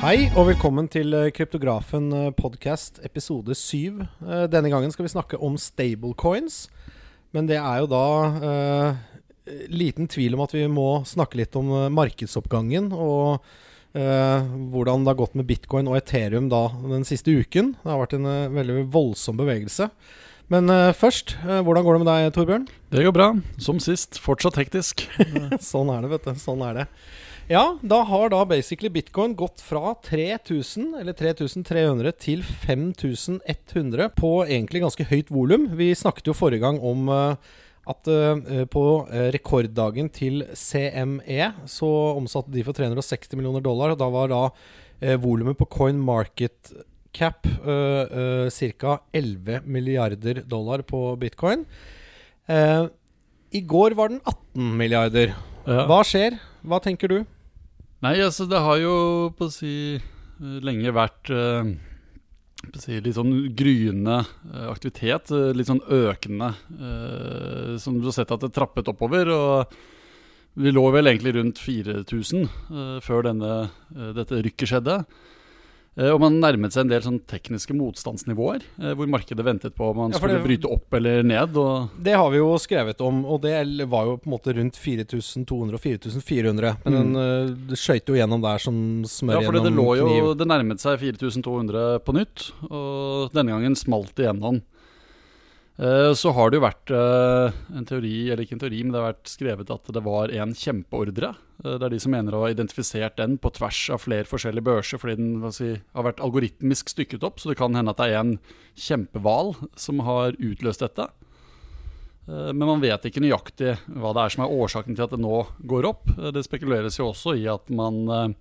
Hei og velkommen til eh, Kryptografen podcast episode 7. Eh, Denne gangen skal vi snakke om stablecoins. Men det er jo da eh, liten tvil om at vi må snakke litt om eh, markedsoppgangen. Og eh, hvordan det har gått med bitcoin og Ethereum da den siste uken. Det har vært en eh, veldig voldsom bevegelse. Men eh, først, eh, hvordan går det med deg, Torbjørn? Det går bra. Som sist. Fortsatt hektisk. sånn er det, vet du. Sånn er det. Ja, da har da basically bitcoin gått fra 3000, eller 3300, til 5100 på egentlig ganske høyt volum. Vi snakket jo forrige gang om eh, at eh, på eh, rekorddagen til CME så omsatte de for 360 millioner dollar. Og da var da uh, volumet på coin market cap uh, ca. 11 milliarder dollar på bitcoin. I går var den 18 milliarder. Ja. Hva skjer? Hva tenker du? Nei, altså det har jo på å si lenge vært eh, si, litt sånn gryende eh, aktivitet. eh, Litt sånn økende. eh, Som du har sett at det trappet oppover. Og vi lå vel egentlig rundt 4000 eh, før denne, eh, dette rykket skjedde. Eh, Og man nærmet seg en del sånn tekniske motstandsnivåer, eh, hvor markedet ventet på om man Ja, skulle det- bryte opp eller ned. Det har vi jo skrevet om, og det var jo på en måte rundt 4200 og 4400. Men den uh, det skøyt jo gjennom der som smør Ja, fordi det gjennom lå jo kniv. Det nærmet seg 4200 på nytt, og denne gangen smalt det igjennom. Eh, Så har det jo vært eh, en teori, eller ikke en teori, men det har vært skrevet at det var en kjempeordre. Eh, Det er de som mener å ha identifisert den på tvers av flere forskjellige børser, fordi den si, har vært algoritmisk stykket opp, så det kan hende at det er en kjempehval som har utløst dette. Men man vet ikke nøyaktig hva det er som er årsaken til at det nå går opp. Det spekuleres jo også i at man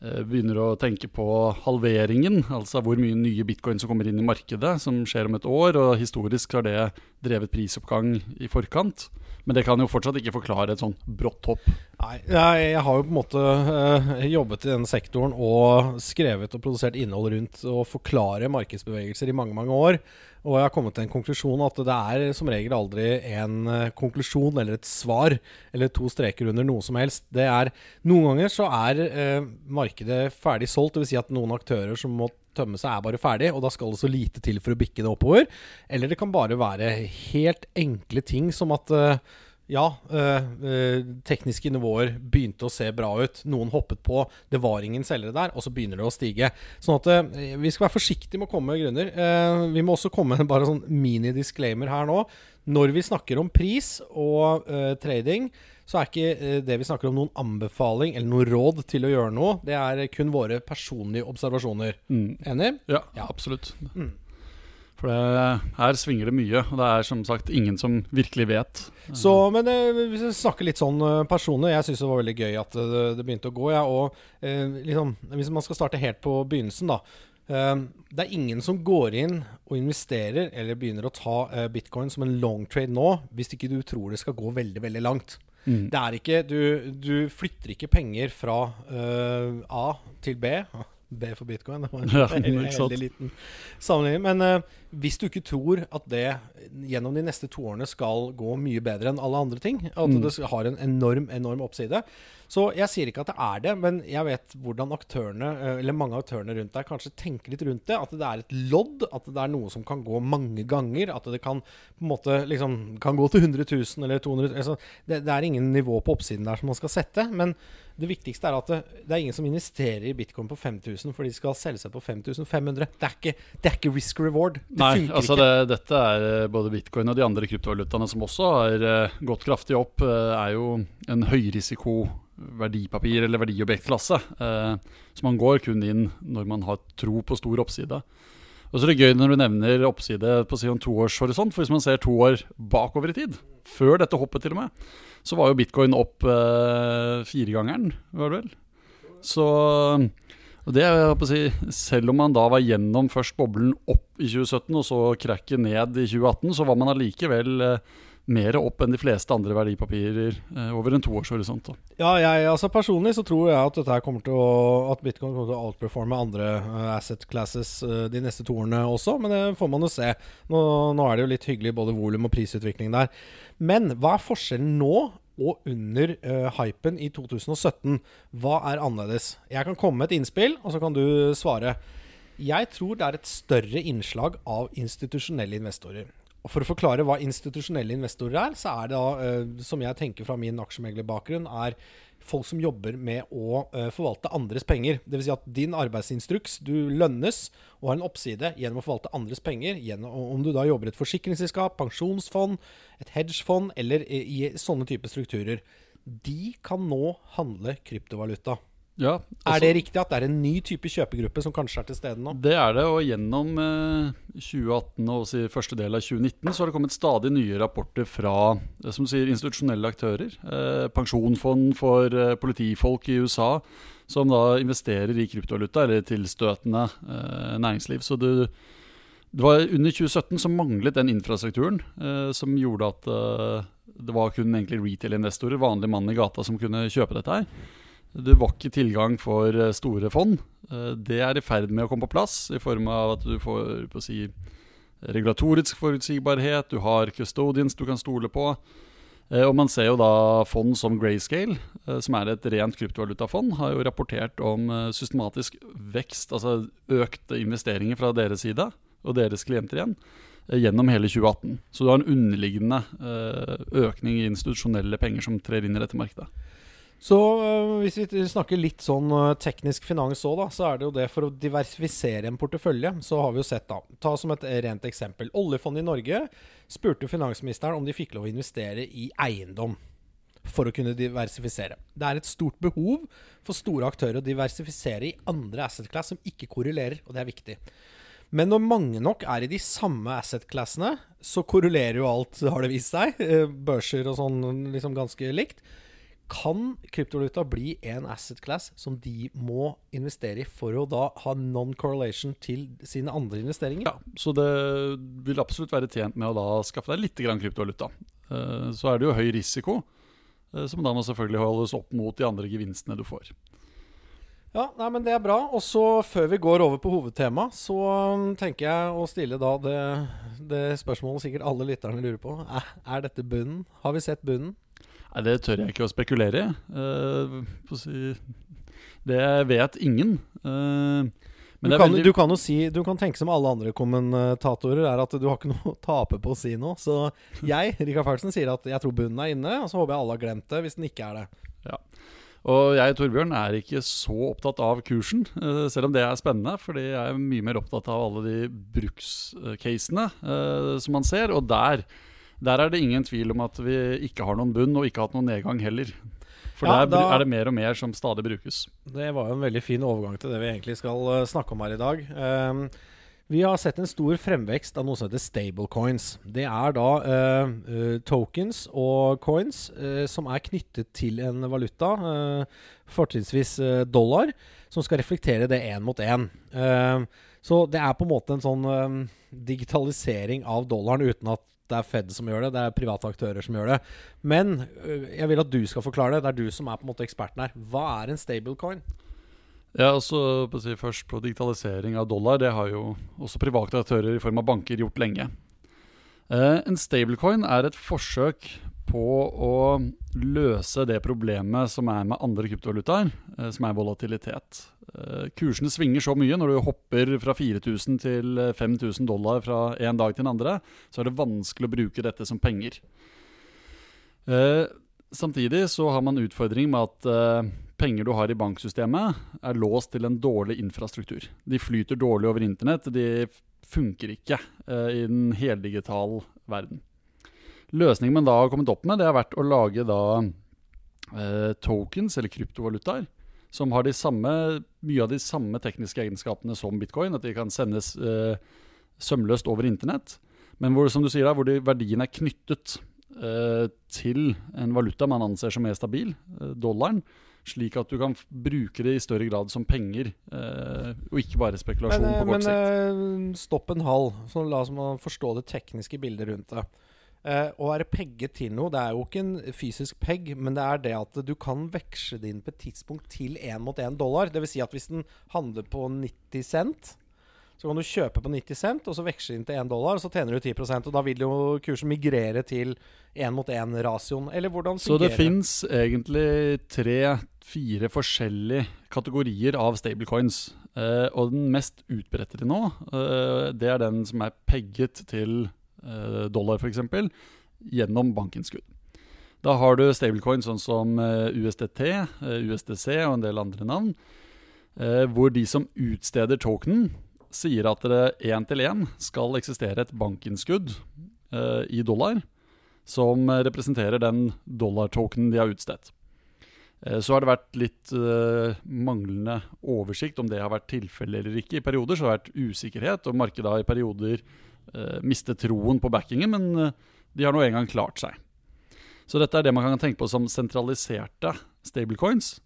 begynner å tenke på halveringen, altså hvor mye nye bitcoin som kommer inn i markedet, som skjer om et år. Og historisk har det drevet prisoppgang i forkant. Men det kan jo fortsatt ikke forklare et sånn brått hopp. Nei, jeg, har jo på en måte eh, jobbet i denne sektoren og skrevet og produsert innhold rundt å forklare markedsbevegelser i mange, mange år. Og jeg har kommet til en konklusjon at det er som regel aldri en eh, konklusjon eller et svar eller to streker under noe som helst. Det er Noen ganger så er eh, markedet ferdig solgt, dvs. Si at noen aktører som må tømme seg, er bare ferdig, og da skal det så lite til for å bikke det oppover. Eller det kan bare være helt enkle ting som at eh, ja, eh, eh, tekniske nivåer begynte å se bra ut. Noen hoppet på, det var ingen selgere der, og så begynner det å stige. Sånn at vi skal være forsiktige med å komme med grunner. Vi må også komme med bare sånn mini-disclaimer her nå. Når vi snakker om pris og trading, så er ikke eh, det vi snakker om noen anbefaling eller noe råd til å gjøre noe. Det er kun våre personlige observasjoner. Enig? Ja, Ja. absolutt. Mm. For det, her svinger det mye, og det er som sagt ingen som virkelig vet. Så, men eh, hvis vi snakker litt sånn eh, personlig Jeg syns det var veldig gøy at det, det begynte å gå. Ja, og eh, liksom, Hvis man skal starte helt på begynnelsen, da. Eh, det er ingen som går inn og investerer eller begynner å ta eh, bitcoin som en long trade nå, hvis ikke du tror det skal gå veldig, veldig langt. Mm. Det er ikke Du, du flytter ikke penger fra uh, A til B. B for bitcoin. Det var en Ja, veldig, veldig liten sammenligning. Men uh, hvis du ikke tror at det gjennom de neste to årene skal gå mye bedre enn alle andre ting, at Mm. det har en enorm, enorm oppside Så jeg sier ikke at det er det, men jeg vet hvordan aktørene, eh, eller mange av aktørene rundt der, kanskje tenker litt rundt det. At det er et lodd, at det er noe som kan gå mange ganger. At det kan på en måte liksom Kan gå til 100 000 eller 200 000. Altså, det, det er ingen nivå på oppsiden der som man skal sette. Men det viktigste er at det, det er ingen som investerer i bitcoin på 5000 for de skal selge seg på 5500. Det er ikke, det er ikke risk reward. Det Nei, funker altså ikke. det, dette er eh, både bitcoin og de andre kryptovalutaene som også har eh, gått kraftig opp, eh, er jo en høyrisiko verdipapir eller verdiobjektklasse. Så man går kun inn når man har tro på stor oppside. Og så er det gøy når du nevner oppside på si toårshorisont, for hvis man ser to år bakover i tid, før dette hoppet til og med, så var jo bitcoin opp eh, firegangeren, var det vel? Så og det jeg å si, Selv om man da var gjennom først boblen opp i 2017 og så krakket ned i 2018, så var man allikevel eh, mer opp enn de fleste andre verdipapirer eh, over en toårshorisont. Ja, jeg, altså Personlig så tror jeg at dette kommer til å At bitcoin kommer til å outperforme andre uh, asset classes uh, de neste to årene også, men det får man jo se. Nå, nå er det jo litt hyggelig både volum og prisutvikling der. Men hva er forskjellen nå og under uh, hypen i 2017. Hva er annerledes? Jeg kan komme med et innspill, og så kan du svare. Jeg tror det er et større innslag av institusjonelle investorer. Og For å forklare hva institusjonelle investorer er, så er det da, eh, som jeg tenker fra min aksjemeglerbakgrunn, er folk som jobber med å eh, forvalte andres penger. Dvs. Si at din arbeidsinstruks, du lønnes og har en oppside gjennom å forvalte andres penger. Gjennom, om du da jobber i et forsikringsselskap, pensjonsfond, et hedgefond eller i, i sånne typer strukturer. De kan nå handle kryptovaluta. Ja, Er altså- det riktig at det er en ny type kjøpegruppe som kanskje er til stede nå? Det er det, og gjennom eh, 2018 og også første del av 2019 så har det kommet stadig nye rapporter fra eh, som sier, institusjonelle aktører. Eh, pensjonsfond for eh, politifolk i USA som da investerer i kryptovaluta eller tilstøtende eh, næringsliv. Så det, det var under 2017 som manglet den infrastrukturen eh, som gjorde at det var kun egentlig retail-investorer, vanlige mann i gata, som kunne kjøpe dette her. Det var ikke tilgang for eh, store fond. Eh, Det er i ferd med å komme på plass, i form av at du får på å si, regulatorisk forutsigbarhet, du har custodians du kan stole på. Eh, Og man ser jo da fond som Grayscale, som er et rent kryptovalutafond, har jo rapportert om systematisk vekst, altså økte investeringer fra deres side, og deres klienter igjen, gjennom hele 2018. Så du har en underliggende økning i institusjonelle penger som trer inn i dette markedet. Så øh, hvis vi snakker litt sånn øh, teknisk finans òg, da, så er det jo det for å diversifisere en portefølje. Så har vi jo sett, da Ta som et rent eksempel. Oljefondet i Norge spurte finansministeren om de fikk lov å investere i eiendom. For å kunne diversifisere. Det er et stort behov for store aktører å diversifisere i andre asset class som ikke korrelerer, og det er viktig. Men når mange nok er i de samme asset-classene, så korrelerer jo alt, har det vist seg. Eh, Børser og sånn liksom ganske likt. Kan kryptovaluta bli en asset class som de må investere i for å da ha non-correlation til sine andre investeringer? Ja, så det vil absolutt være tjent med å da skaffe deg litt grann kryptovaluta. Eh, Så er det jo høy risiko, eh, som da må selvfølgelig holdes opp mot de andre gevinstene du får. Ja, nei, men det er bra. Og så før vi går over på hovedtema, så um, tenker jeg å stille da det, det spørsmålet sikkert alle lytterne lurer på. Er, er dette bunnen? Har vi sett bunnen? Nei, Det tør jeg ikke å spekulere i. Uh, det vet ingen. Uh, men Du det kan, veldig du kan jo si Du kan tenke som alle andre kommentatorer, er at du har ikke noe å tape på å si noe. Så jeg, Rikard Fertsen, sier at jeg tror bunnen er inne, og så håper jeg alle har glemt det hvis den ikke er det. Ja. Og jeg Torbjørn, er ikke så opptatt av kursen, eh, selv om det er spennende. Fordi jeg er mye mer opptatt av alle de brukscasene som man ser. Og der, der er det ingen tvil om at vi ikke har noen bunn, og ikke har hatt noen nedgang heller. For Ja, der da- er det mer og mer som stadig brukes. Det var jo en veldig fin overgang til det vi egentlig skal eh, snakke om her i dag. Um, vi har sett en stor fremvekst av noe som heter stablecoins. Det er da eh, tokens og coins uh, som er knyttet til en valuta, uh, fortrinnsvis dollar, som skal reflektere det én mot én. Ehm, så det er på en måte en sånn eh, digitalisering av dollaren uten at det er Fed som gjør det, det er private aktører som gjør det. Men øh, jeg vil at du skal forklare det. Det er du som er på en måte eksperten her. Hva er en stablecoin? Ja, også på å si først på digitalisering av dollar. Det har jo også private aktører i form av banker gjort lenge. Eh, en stablecoin er et forsøk på å løse det problemet som er med andre kryptovalutaer, eh, som er volatilitet. Eh, kursene svinger så mye når du hopper fra 4000 til 5000 dollar fra en dag til den andre, så er det vanskelig å bruke dette som penger. Eh, samtidig så har man utfordring med at eh, penger du har i banksystemet, er låst til en dårlig infrastruktur. De flyter dårlig over internett. De funker ikke eh, i den heldigital verden. Løsningen man da har kommet opp med, det har vært å lage da eh, tokens, eller kryptovalutaer, som har de samme, mye av de samme tekniske egenskapene som bitcoin. At de kan sendes eh, sømløst over internett. Men hvor, som du sier hvor de, verdien er knyttet eh, til en valuta man anser som mer stabil, eh, dollaren. Slik at du kan bruke det i større grad som penger, eh, og ikke bare spekulasjon Men, på kort men sikt. Men stopp en halv, så la oss forstå det tekniske bildet rundt det. Eh, å være pegget til noe, det er jo ikke en fysisk pegg, men det er det at du kan veksle det inn på et tidspunkt til én mot én dollar. Dvs. Si at hvis den handler på 90 cent, Så kan du kjøpe på 90 cent, og så veksle inn til 1 dollar, og så tjener du 10% Og da vil jo kursen migrere til 1 mot 1 rasioen Eller hvordan Så det fungerer fins egentlig tre-fire forskjellige kategorier av stablecoins. Eh, og den mest utbredte til nå, eh, det er den som er pegget til dollar, f.eks., gjennom bankinnskudd. Da har du stablecoin sånn som eh, USDT, eh, USDC og en del andre navn, eh, hvor de som utsteder tokenen, sier at det én til én skal eksistere et bankinnskudd eh, i dollar som eh, representerer den dollartokenen de har utstedt. Eh, Så har det vært litt eh, manglende oversikt om det har vært tilfellet eller ikke. I perioder så har det vært usikkerhet, og markedet har i perioder eh, mistet troen på backingen, men eh, de har nå engang klart seg. Så dette er det man kan tenke på som sentraliserte stablecoins.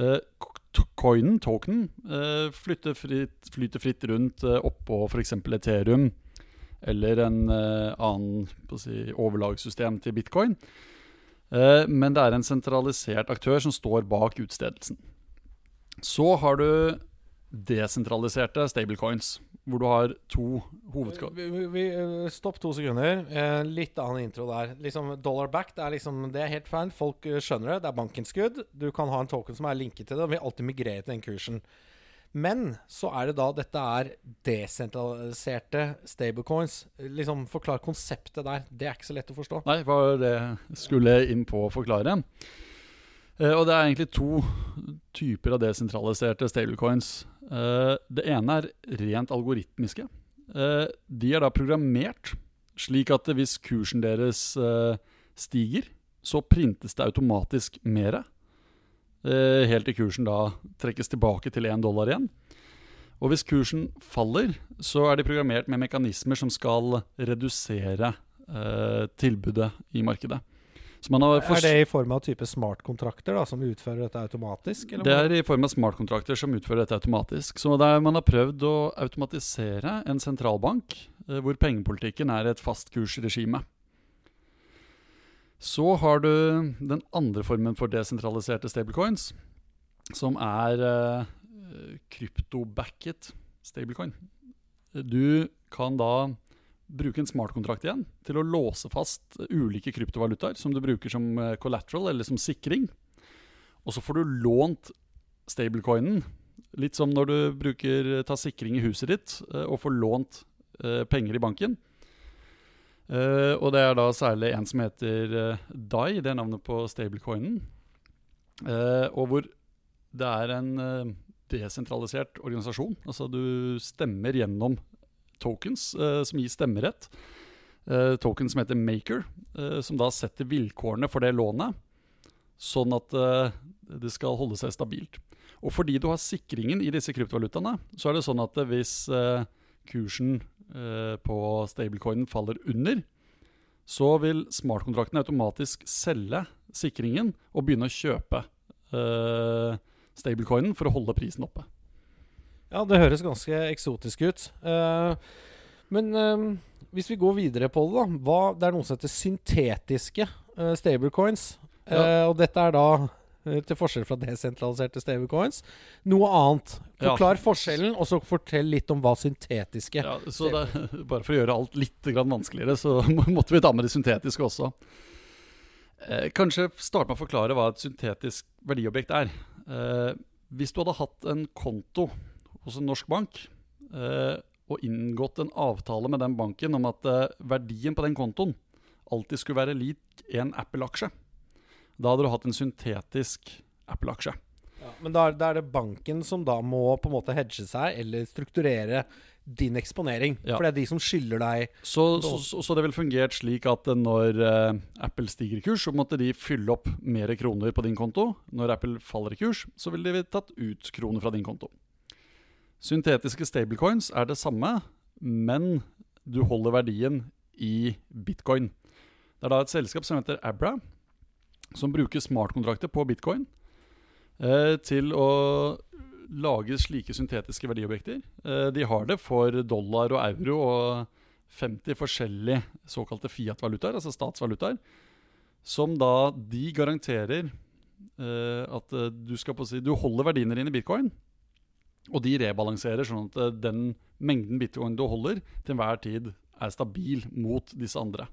Eh, coinen, tokenen, eh, flytter, fritt, flyter fritt rundt eh, oppå f.eks. Ethereum eller en eh, annen si, overlagssystem til bitcoin. Eh, men det er en sentralisert aktør som står bak utstedelsen. Så har du desentraliserte stablecoins, hvor du har to vi, eh, Stopp to sekunder. Eh, litt annen intro der. Liksom Dollar back det er, liksom, det er helt feil. Folk eh, skjønner det. Det er bankinnskudd. Du kan ha en token som er linket til det, og vil alltid migrere til den kursen. Men så er det da dette er desentraliserte stablecoins. Liksom Forklar konseptet der. Det er ikke så lett å forstå. Nei, var det skulle inn på å forklare. Eh, og det er egentlig to typer av desentraliserte stablecoins. Eh, det ene er rent algoritmiske. Eh, de er da programmert slik at hvis kursen deres stiger, så printes det automatisk mere. Helt til kursen da trekkes tilbake til 1 dollar igjen. Og hvis kursen faller, så er de programmert med mekanismer som skal redusere tilbudet i markedet. Så man har Er det i form av type smartkontrakter som utfører dette automatisk? Eller det er i form av smartkontrakter som utfører dette automatisk. Så der man har prøvd å automatisere en sentralbank eh, hvor pengepolitikken er et fastkursregime. Så har du den andre formen for desentraliserte stablecoins, som er eh, kryptobacket stablecoin. Du kan da bruke en smartkontrakt igjen til å låse fast ulike kryptovalutaer som du bruker som eh, collateral eller som sikring. Og så får du lånt stablecoinen, litt som når du bruker tar sikring i huset ditt eh, og får lånt eh, penger i banken. Eh, og det er da særlig en som heter eh, DAI, det er navnet på stablecoinen. Eh, og hvor det er en eh, desentralisert organisasjon. Altså du stemmer gjennom tokens eh, som gir stemmerett. Eh, token som heter Maker, eh, som da setter vilkårene for det lånet, sånn at det skal holde seg stabilt. Og fordi du har sikringen i disse kryptovalutaene, så er det sånn at hvis kursen på stablecoinen faller under, så vil smartkontrakten automatisk selge sikringen og begynne å kjøpe stablecoinen for å holde prisen oppe. Ja, det høres ganske eksotisk ut. Uh, men uh, hvis vi går videre på det, da. Hva, det er noe som heter syntetiske uh, stablecoins. Ja. Eh, og dette er da, eh, til forskjell fra desentraliserte stablecoins, noe annet. Ja. Forklar forskjellen, og så fortell litt om hva syntetiske Ja, så det, bare for å gjøre alt litt grann vanskeligere, så måtte vi ta med det syntetiske også. Eh, kanskje starte med å forklare hva et syntetisk verdiobjekt er. Eh, hvis du hadde hatt en konto hos en norsk bank eh, og inngått en avtale med den banken om at eh, verdien på den kontoen alltid skulle være lik en Apple-aksje, da hadde du hatt en syntetisk Apple-aksje. ja, Men da, da er det banken som da må på en måte hedge seg, eller strukturere din eksponering. Ja. For det er de som skylder deg Så, så, så, så det ville fungert slik at når eh, Apple stiger i kurs, så måtte de fylle opp mer kroner på din konto. Når Apple faller i kurs, så ville de tatt ut kroner fra din konto. Syntetiske stablecoins er det samme, men du holder verdien i bitcoin. Det er da et selskap som heter Abra, som bruker smartkontrakter på bitcoin eh, til å lage slike syntetiske verdiobjekter. Eh, de har det for dollar og euro og 50 forskjellige såkalte fiat-valutaer, altså statsvalutaer, som da de garanterer eh, at eh, du skal på si Du holder verdiene dine i bitcoin, Og de rebalanserer sånn at eh, den mengden bitcoin du holder, til enhver tid er stabil mot disse andre.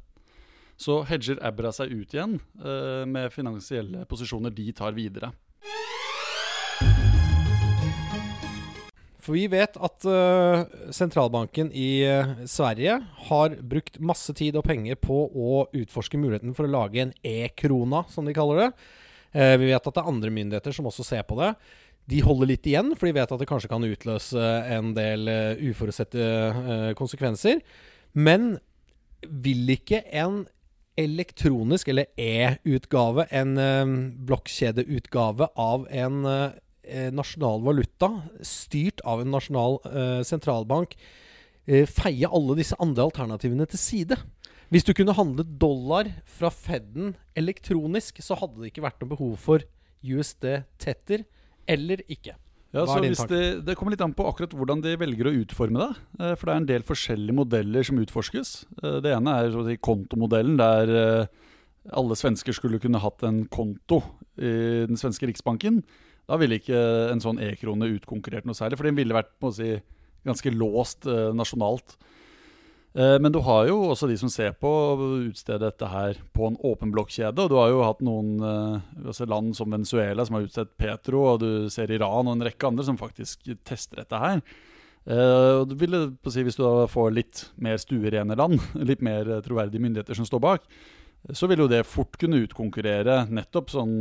Så hedger Abra seg ut igjen eh, med finansielle posisjoner de tar videre. For vi vet at uh, sentralbanken i uh, Sverige har brukt masse tid og penger på å utforske muligheten for å lage en e-krona, som de kaller det. Uh, vi vet at det er andre myndigheter som også ser på det. De holder litt igjen, for de vet at det kanskje kan utløse en del uh, uforutsette uh, konsekvenser. Men vil ikke en elektronisk, eller e-utgave, en uh, blokkjedeutgave av en nasjonal valuta, styrt av en nasjonal sentralbank, feie alle disse andre alternativene til side? Hvis du kunne handle dollar fra Feden elektronisk, så hadde det ikke vært noe behov for USD-tetter eller ikke. Ja, så hvis det, det, kommer litt an på akkurat hvordan de velger å utforme det. Eh, for det er en del forskjellige modeller som utforskes. Eh, det ene er si, kontomodellen, der eh, alle svensker skulle kunne hatt en konto i den svenske riksbanken. Da ville ikke en sånn e-krone utkonkurrert noe særlig, for den ville vært si, ganske låst nasjonalt. Eh, men du har jo også de som ser på utstede dette her på en åpen blokkjede. Og du har jo hatt noen altså land som Venezuela som har utstedt Petro, og du ser Iran og en rekke andre som faktisk tester dette her. Og du ville, si, hvis du da får litt mer stuerene land, litt mer troverdige myndigheter som står bak, så vil jo det fort kunne utkonkurrere nettopp sånn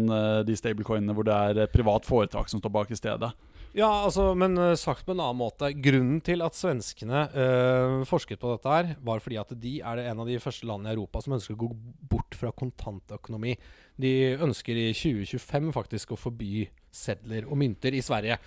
de stablecoinene hvor det er privat foretak som står bak i stedet. Ja, altså, men uh, sagt på en annen måte. Grunnen til at svenskene uh, forsket på dette, her, var fordi at de er det en av de første landene i Europa som ønsker å gå bort fra kontantøkonomi. De ønsker i 2025 faktisk å forby sedler og mynter i Sverige.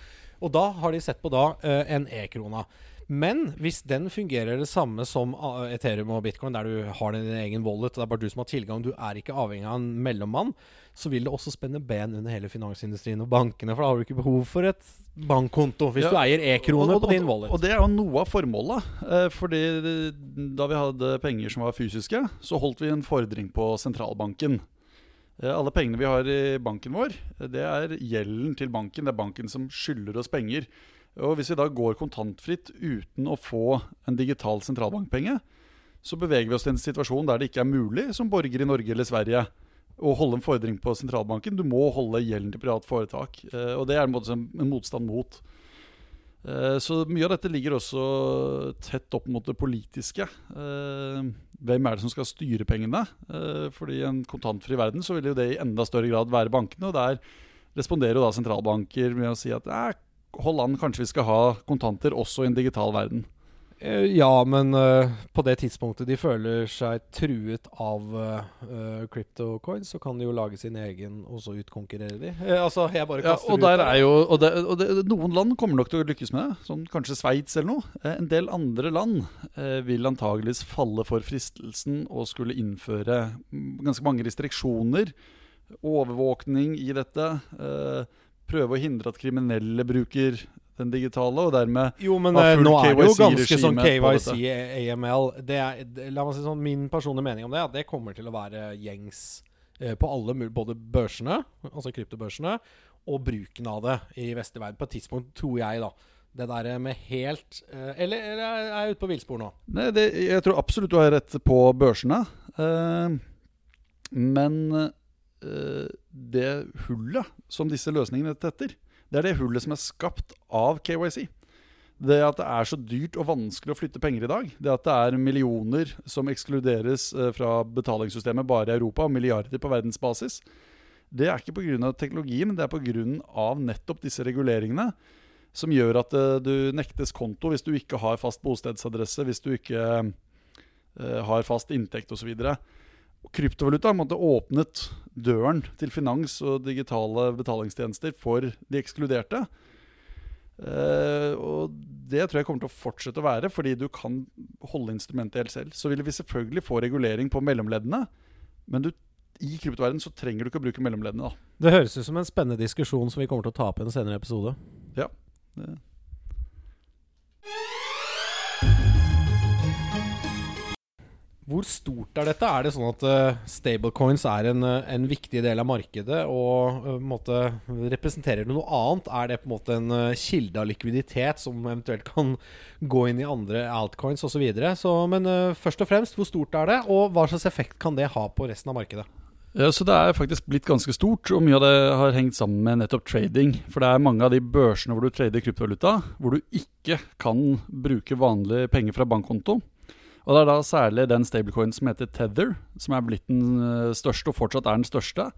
Og da har de sett på da uh, en e-krona. Men hvis den fungerer det samme som Ethereum og bitcoin, der du har din egen wallet, det er bare du som har tilgang, du er ikke avhengig av en mellommann, så vil det også spenne ben under hele finansindustrien og bankene. For da har du ikke behov for et bankkonto hvis ja, du eier e-kroner på din wallet. Og det er jo noe av formålet. Eh, fordi da vi hadde penger som var fysiske, så holdt vi en fordring på sentralbanken. Eh, alle pengene vi har i banken vår, det er gjelden til banken. Det er banken som skylder oss penger. Og Hvis vi da går kontantfritt uten å få en digital sentralbankpenge, så beveger vi oss til en situasjon der det ikke er mulig som borger i Norge eller Sverige å holde en fordring på sentralbanken. Du må holde gjelden til privat foretak. Eh, og det er en, måte, en motstand mot. Eh, så mye av dette ligger også tett opp mot det politiske. Eh, hvem er det som skal styre pengene? Fordi i en kontantfri verden så vil jo det i enda større grad være bankene. Og der responderer jo da sentralbanker med å si at hold an, kanskje vi skal ha kontanter også i en digital verden. Eh, ja, men uh, på det tidspunktet de føler seg truet av uh, cryptocoins, så kan de jo lage sin egen, og så utkonkurrere de. Uh, altså, jeg bare kaster ja, og der er jo, og, det, og det, Noen land kommer nok til å lykkes med det, sånn kanskje Sveits eller noe. en del andre land vil antageligvis falle for fristelsen og skulle innføre ganske mange restriksjoner. Overvåkning i dette. Uh, prøve å hindre at kriminelle bruker den digitale, og dermed Jo, men uh, nå er det jo ganske sånn KYC, AML det er, La meg si sånn, Min personlige mening om det er at det kommer til å være gjengs eh, på alle både børsene, altså kryptobørsene, og bruken av det i vestlig verden. På et tidspunkt, tror jeg, da. Det der med helt eh, Eller, eller er jeg ute på villspor nå? Nei, det, jeg tror absolutt du har rett på børsene. men Eh, det hullet som disse løsningene tetter, det er det hullet som er skapt av KYC. Det at det er så dyrt og vanskelig å flytte penger i dag, det at det er millioner som ekskluderes eh, fra betalingssystemet bare i Europa, og milliarder på verdensbasis, det er ikke pga. teknologien, men det er pga. nettopp disse reguleringene som gjør at eh, du nektes konto hvis du ikke har fast bostedsadresse, hvis du ikke har fast inntekt osv. Kryptovaluta måtte åpnet døren til finans og digitale betalingstjenester for de ekskluderte. Uh, og det tror jeg kommer til å fortsette å være, fordi du kan holde instrumentet helt selv. Så vil vi selvfølgelig få regulering på mellomleddene, men du, i kryptoverdenen så trenger du ikke å bruke mellomleddene. da. Det høres ut som en spennende diskusjon som vi kommer til å ta opp i en senere episode. Ja, det Hvor stort er dette? Er det sånn at uh, stablecoins er en, uh, en, viktig del av markedet og uh, måte, representerer det noe annet? Er det på en måte en kilde av likviditet som eventuelt kan gå inn i andre altcoins osv.? Men først og fremst, hvor stort er det, og hva slags effekt kan det ha på resten av markedet? Ja, så Det er faktisk blitt ganske stort, og mye av det har hengt sammen med nettopp trading. For det er mange av de børsene hvor du trader kryptovaluta, hvor du ikke kan bruke vanlige penger fra bankkonto. Og det er da særlig den stablecoin som heter Tether, som er blitt den eh, største, og fortsatt er den største.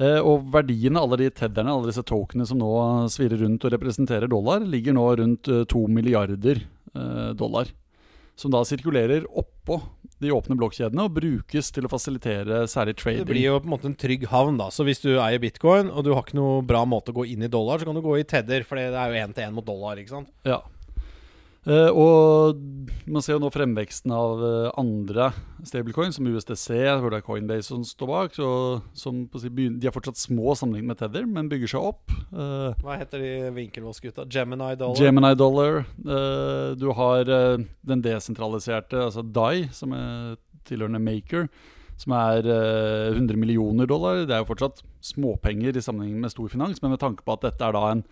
Eh, og verdien av alle de tetherne, alle disse tokenene som nå svirrer rundt og representerer dollar, ligger nå rundt eh, to milliarder dollar. Som da sirkulerer oppå de åpne blokkjedene og brukes til å fasilitere særlig trading. Det blir jo på en måte en trygg havn, da. Så hvis du eier bitcoin og du har ikke noe bra måte å gå inn i dollar, så kan du gå i Tether, for det er jo én til én mot dollar, ikke sant. Ja. Uh, og man ser jo nå fremveksten av uh, andre stablecoin, som USDC, hvor det er Coinbase som står bak. Så, som, de er fortsatt små sammenlignet med Tether, men bygger seg opp. Uh, Hva heter de vinkelvåsgutta? Gemini Dollar? Gemini Dollar. du har den desentraliserte, altså Dai, som er tilhørende Maker, som er 100 millioner dollar. Det er jo fortsatt småpenger i sammenheng med stor finans, men med tanke på at dette er da en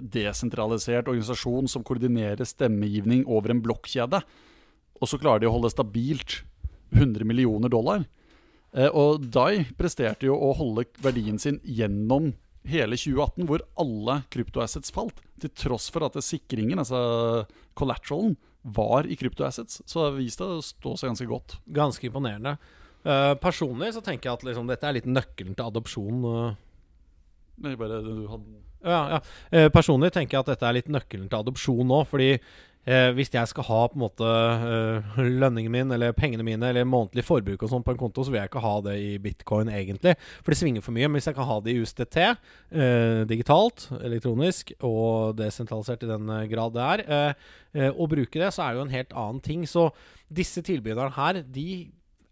desentralisert organisasjon som koordinerer stemmegivning over en blokkjede. Og så klarer de å holde stabilt 100 millioner dollar. Eh, og Dai presterte jo å holde verdien sin gjennom hele 2018, hvor alle kryptoassets falt. Til tross for at sikringen, altså collateralen, var i kryptoassets. Så det viste å stå seg ganske godt. Ganske imponerende. Uh, personlig så tenker jeg at liksom, dette er litt nøkkelen til adopsjon. Uh. Nei, bare du hadde ja, ja. Eh, personlig tenker jeg at dette er litt nøkkelen til adopsjon nå. Fordi eh, hvis jeg skal ha på en måte eh, lønningen min eller pengene mine eller månedlig forbruk og sånn på en konto, så vil jeg ikke ha det i bitcoin, egentlig. For det svinger for mye. Men hvis jeg kan ha det i USDT, eh, digitalt, elektronisk og desentralisert i den eh, grad det er, eh, og bruke det, så er det jo en helt annen ting. Så disse tilbyderne her, de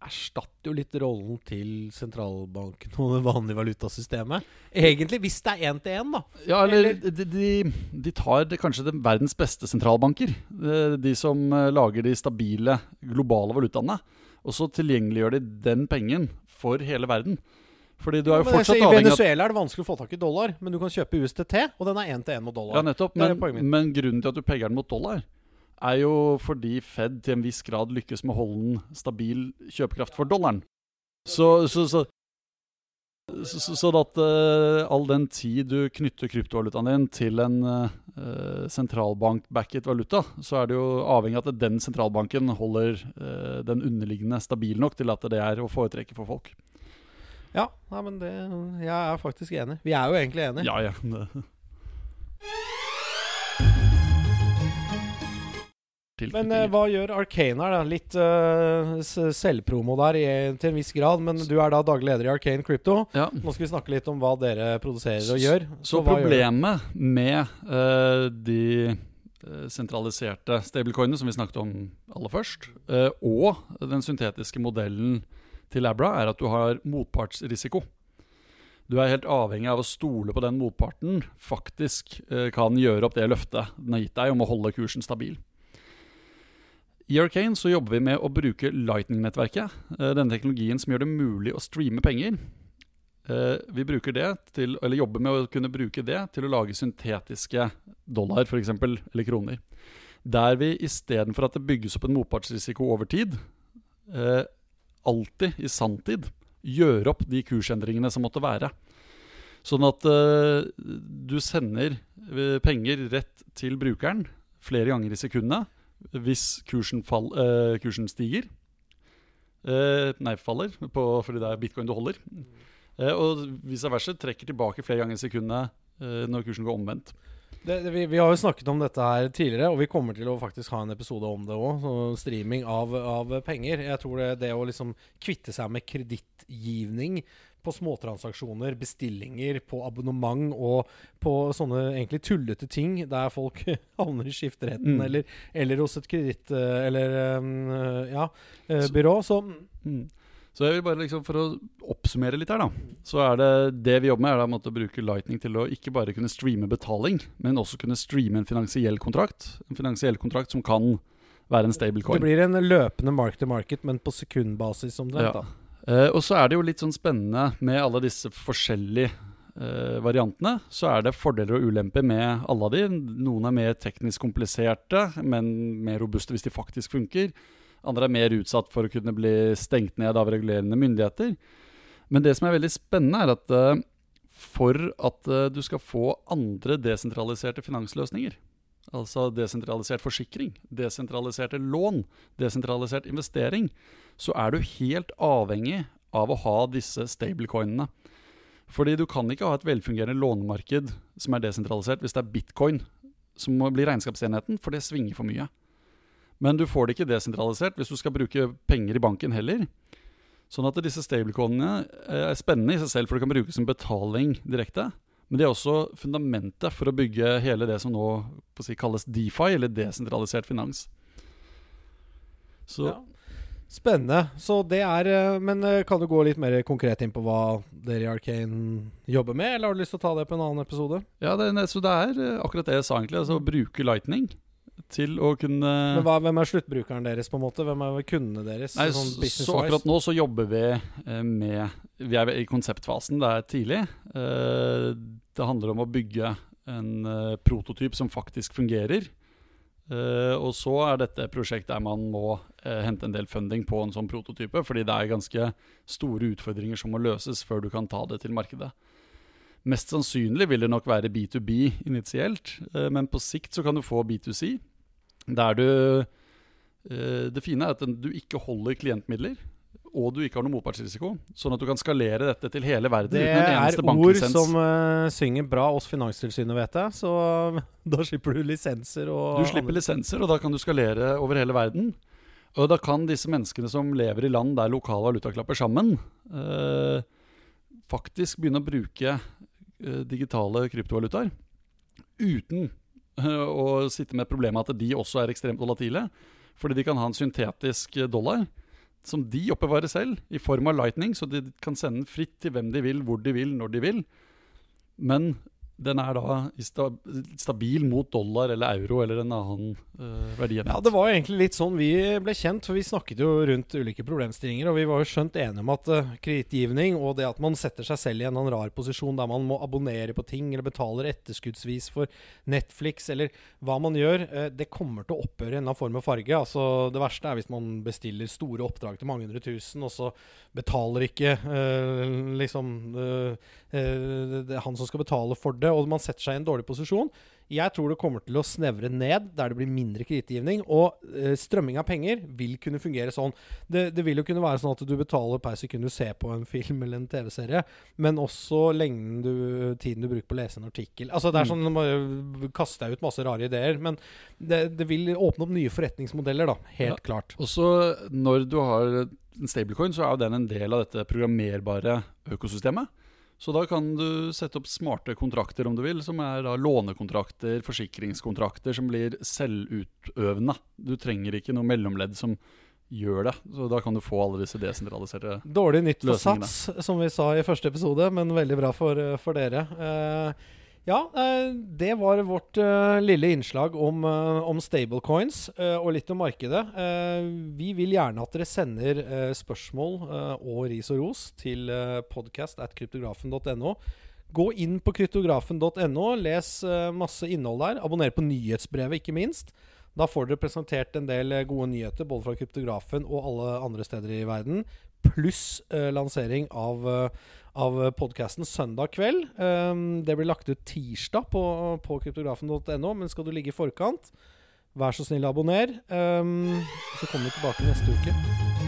erstatter jo litt rollen til sentralbanken og det vanlige valutasystemet. Egentlig, hvis det er én til én, da. Ja, eller, de, de, de, tar kanskje de verdens beste sentralbanker. De som eh, lager de stabile globale valutaene. Og så tilgjengeliggjør de den pengen for hele verden. Fordi du er jo ja, fortsatt avhengig I Venezuela er det vanskelig å få tak i dollar, men du kan kjøpe USDT, og den er én til én mot dollar. Ja, nettopp. Men, men grunnen til at du pegger den mot dollar, er jo fordi Fed til en viss grad lykkes med å holde en stabil kjøpekraft for dollaren. Så, så, så, så at uh, all den tid du knytter kryptovalutaen din til en uh, sentralbankbacket valuta, så er det jo avhengig av at den sentralbanken holder uh, den underliggende stabil nok til at det er å foretrekke for folk. Ja, nei, men det, jeg er faktisk enig. Vi er jo egentlig enige. Ja, ja. Men uh, hva gjør Arcane her? da? Litt uh, selvpromo der i, til en viss grad. Men du er da daglig leder i Arcane Crypto. Ja. Nå skal vi snakke litt om hva dere produserer og gjør. Så, så problemet med uh, de sentraliserte stablecoinene som vi snakket om aller først, og den syntetiske modellen til Labra, er at du har motpartsrisiko. Du er helt avhengig av å stole på den motparten faktisk kan gjøre opp det løftet den har gitt deg om å holde kursen stabil. I Arcane så jobber vi med å bruke Lightning-nettverket, eh, denne teknologien som gjør det mulig å streame penger. Eh, vi det til, eller jobber med å kunne bruke det til å lage syntetiske dollar, f.eks., eller kroner. Der vi istedenfor at det bygges opp en motpartsrisiko over tid, eh, alltid i sanntid gjør opp de kursendringene som måtte være. Sånn at du sender penger rett til brukeren flere ganger i sekundet hvis kursen, fall, uh, kursen stiger uh, Nei, faller, på, fordi det er bitcoin du holder. Uh, og vice versa trekker tilbake flere ganger i sekundet når kursen går omvendt. Det, det, vi, vi, har jo snakket om dette her tidligere, og vi kommer til å faktisk ha en episode om det òg. Streaming av, av, penger. Jeg tror det, det å liksom kvitte seg med kredittgivning på småtransaksjoner, bestillinger, på abonnement og på sånne egentlig tullete ting der folk havner i skifteretten mm. eller, eller, hos et kreditt... Eh, eller um, ja, eh, byrå. Så mm. Så jeg vil bare liksom For å oppsummere litt her, da. Så er det det vi jobber med, er da å bruke Lightning til å ikke bare kunne streame betaling, men også kunne streame en finansiell kontrakt. En finansiell kontrakt som kan være en Det blir en løpende mark to market, men på sekundbasis omtrent. Ja. da. Eh, og så er det jo litt sånn spennende med alle disse forskjellige uh, variantene. Så er det fordeler og ulemper med alle av de. Noen er mer teknisk kompliserte, men mer robuste hvis de faktisk funker. Andre er mer utsatt for å kunne bli stengt ned av regulerende myndigheter. Men det som er veldig spennende, er at uh, for at du skal få andre desentraliserte finansløsninger, altså desentralisert forsikring, desentraliserte lån, desentralisert investering, så er du helt avhengig av å ha disse stablecoinene. Fordi du kan ikke ha et velfungerende lånemarked som er desentralisert hvis det er bitcoin som må bli regnskapsenheten, for det svinger for mye. Men du får det ikke desentralisert hvis du skal bruke penger i banken heller. Sånn at disse stablecoinene eh, er spennende i seg selv, for du kan bruke som betaling direkte. Men det er også fundamentet for å bygge hele det som nå si, kalles DeFi, eller desentralisert finans. Så Ja. Spennende. Så det er eh, Men eh, kan du gå litt mer konkret inn på hva dere i Arcane jobber med, eller har du lyst til å ta det på en annen episode? Ja, det, så det er eh, akkurat det jeg sa egentlig. Altså å bruke Lightning til å kunne Men hva, Hvem er sluttbrukeren deres, på en måte? Hvem er kundene deres? Nei, sånn så, akkurat nå så jobber vi eh, med Vi er i konseptfasen, det er tidlig. Eh, det handler om å bygge en eh, prototyp som faktisk fungerer. Eh, og så er dette et prosjekt der man må hente en del funding på en sånn prototype, fordi det er ganske store utfordringer som må løses før du kan ta det til markedet. Mest sannsynlig vil det nok være B2B initielt, eh, men på sikt så kan du få B2C, der du eh, Det fine er at du ikke holder klientmidler, og du ikke har noen motpartsrisiko, sånn at du kan skalere dette til hele verden Det uten en er ord som uh, synger bra oss Finanstilsynet, vet jeg. Så da slipper du lisenser og Du slipper lisenser, og da kan du skalere over hele verden. Og da kan disse menneskene som lever i land der lokale valuta klapper sammen, uh, faktisk begynne å bruke digitale kryptovalutaer uten eh, å sitte med problemet at de også er ekstremt volatile. Fordi de kan ha en syntetisk eh, dollar som de oppbevarer selv, i form av lightning, så de kan sende den fritt til hvem de vil, hvor de vil, når de vil. Men den er da stabil mot dollar eller euro eller en annen uh, verdi. Ja, det var egentlig litt sånn vi ble kjent, for vi snakket jo rundt ulike problemstillinger, og vi var jo skjønt enige om at uh, kredittgivning og det at man setter seg selv i en rar posisjon der man må abonnere på ting, eller betaler etterskuddsvis for Netflix, eller hva man gjør, uh, det kommer til å opphøre i en form og farge. Altså, det verste er hvis man bestiller store oppdrag til mange hundre tusen, og så betaler ikke uh, liksom han som skal betale for det, og man setter seg i en dårlig posisjon. Jeg tror det kommer til å snevre ned der det blir mindre kredittgivning. Og eh, strømming av penger vil kunne fungere sånn. Det, det, vil jo kunne være sånn at du betaler per sekund du ser på en film eller en TV-serie, men også lengden du, tiden du bruker på å lese en artikkel. Altså Det er sånn Nå kaster jeg ut masse rare ideer, men det, det vil åpne opp nye forretningsmodeller, da. Helt Ja. klart. Og så når du har en stablecoin, så er jo den en del av dette programmerbare økosystemet. Så da kan du sette opp smarte kontrakter, om du vil, som er da lånekontrakter, forsikringskontrakter, som blir selvutøvende. Du trenger ikke noe mellomledd som gjør det. Så da kan du få alle disse desentraliserte løsningene. Dårlig nytt for. Sats, som vi sa i første episode, men veldig bra for, eh, for dere. Eh, ja, eh, det var vårt eh, lille innslag om, eh, om stablecoins og litt om markedet. Vi vil gjerne at dere sender spørsmål og ris og ros til podcast at kryptografen.no. Gå inn på kryptografen.no, les masse innhold der. Abonner på nyhetsbrevet, ikke minst. Da får dere presentert en del gode nyheter både fra kryptografen og alle andre steder i verden. Pluss lansering av, av podkasten søndag kveld. Um, det blir lagt ut tirsdag på, på kryptografen.no, men skal du ligge i forkant, vær så snill abonner. Um, så kommer vi tilbake neste uke.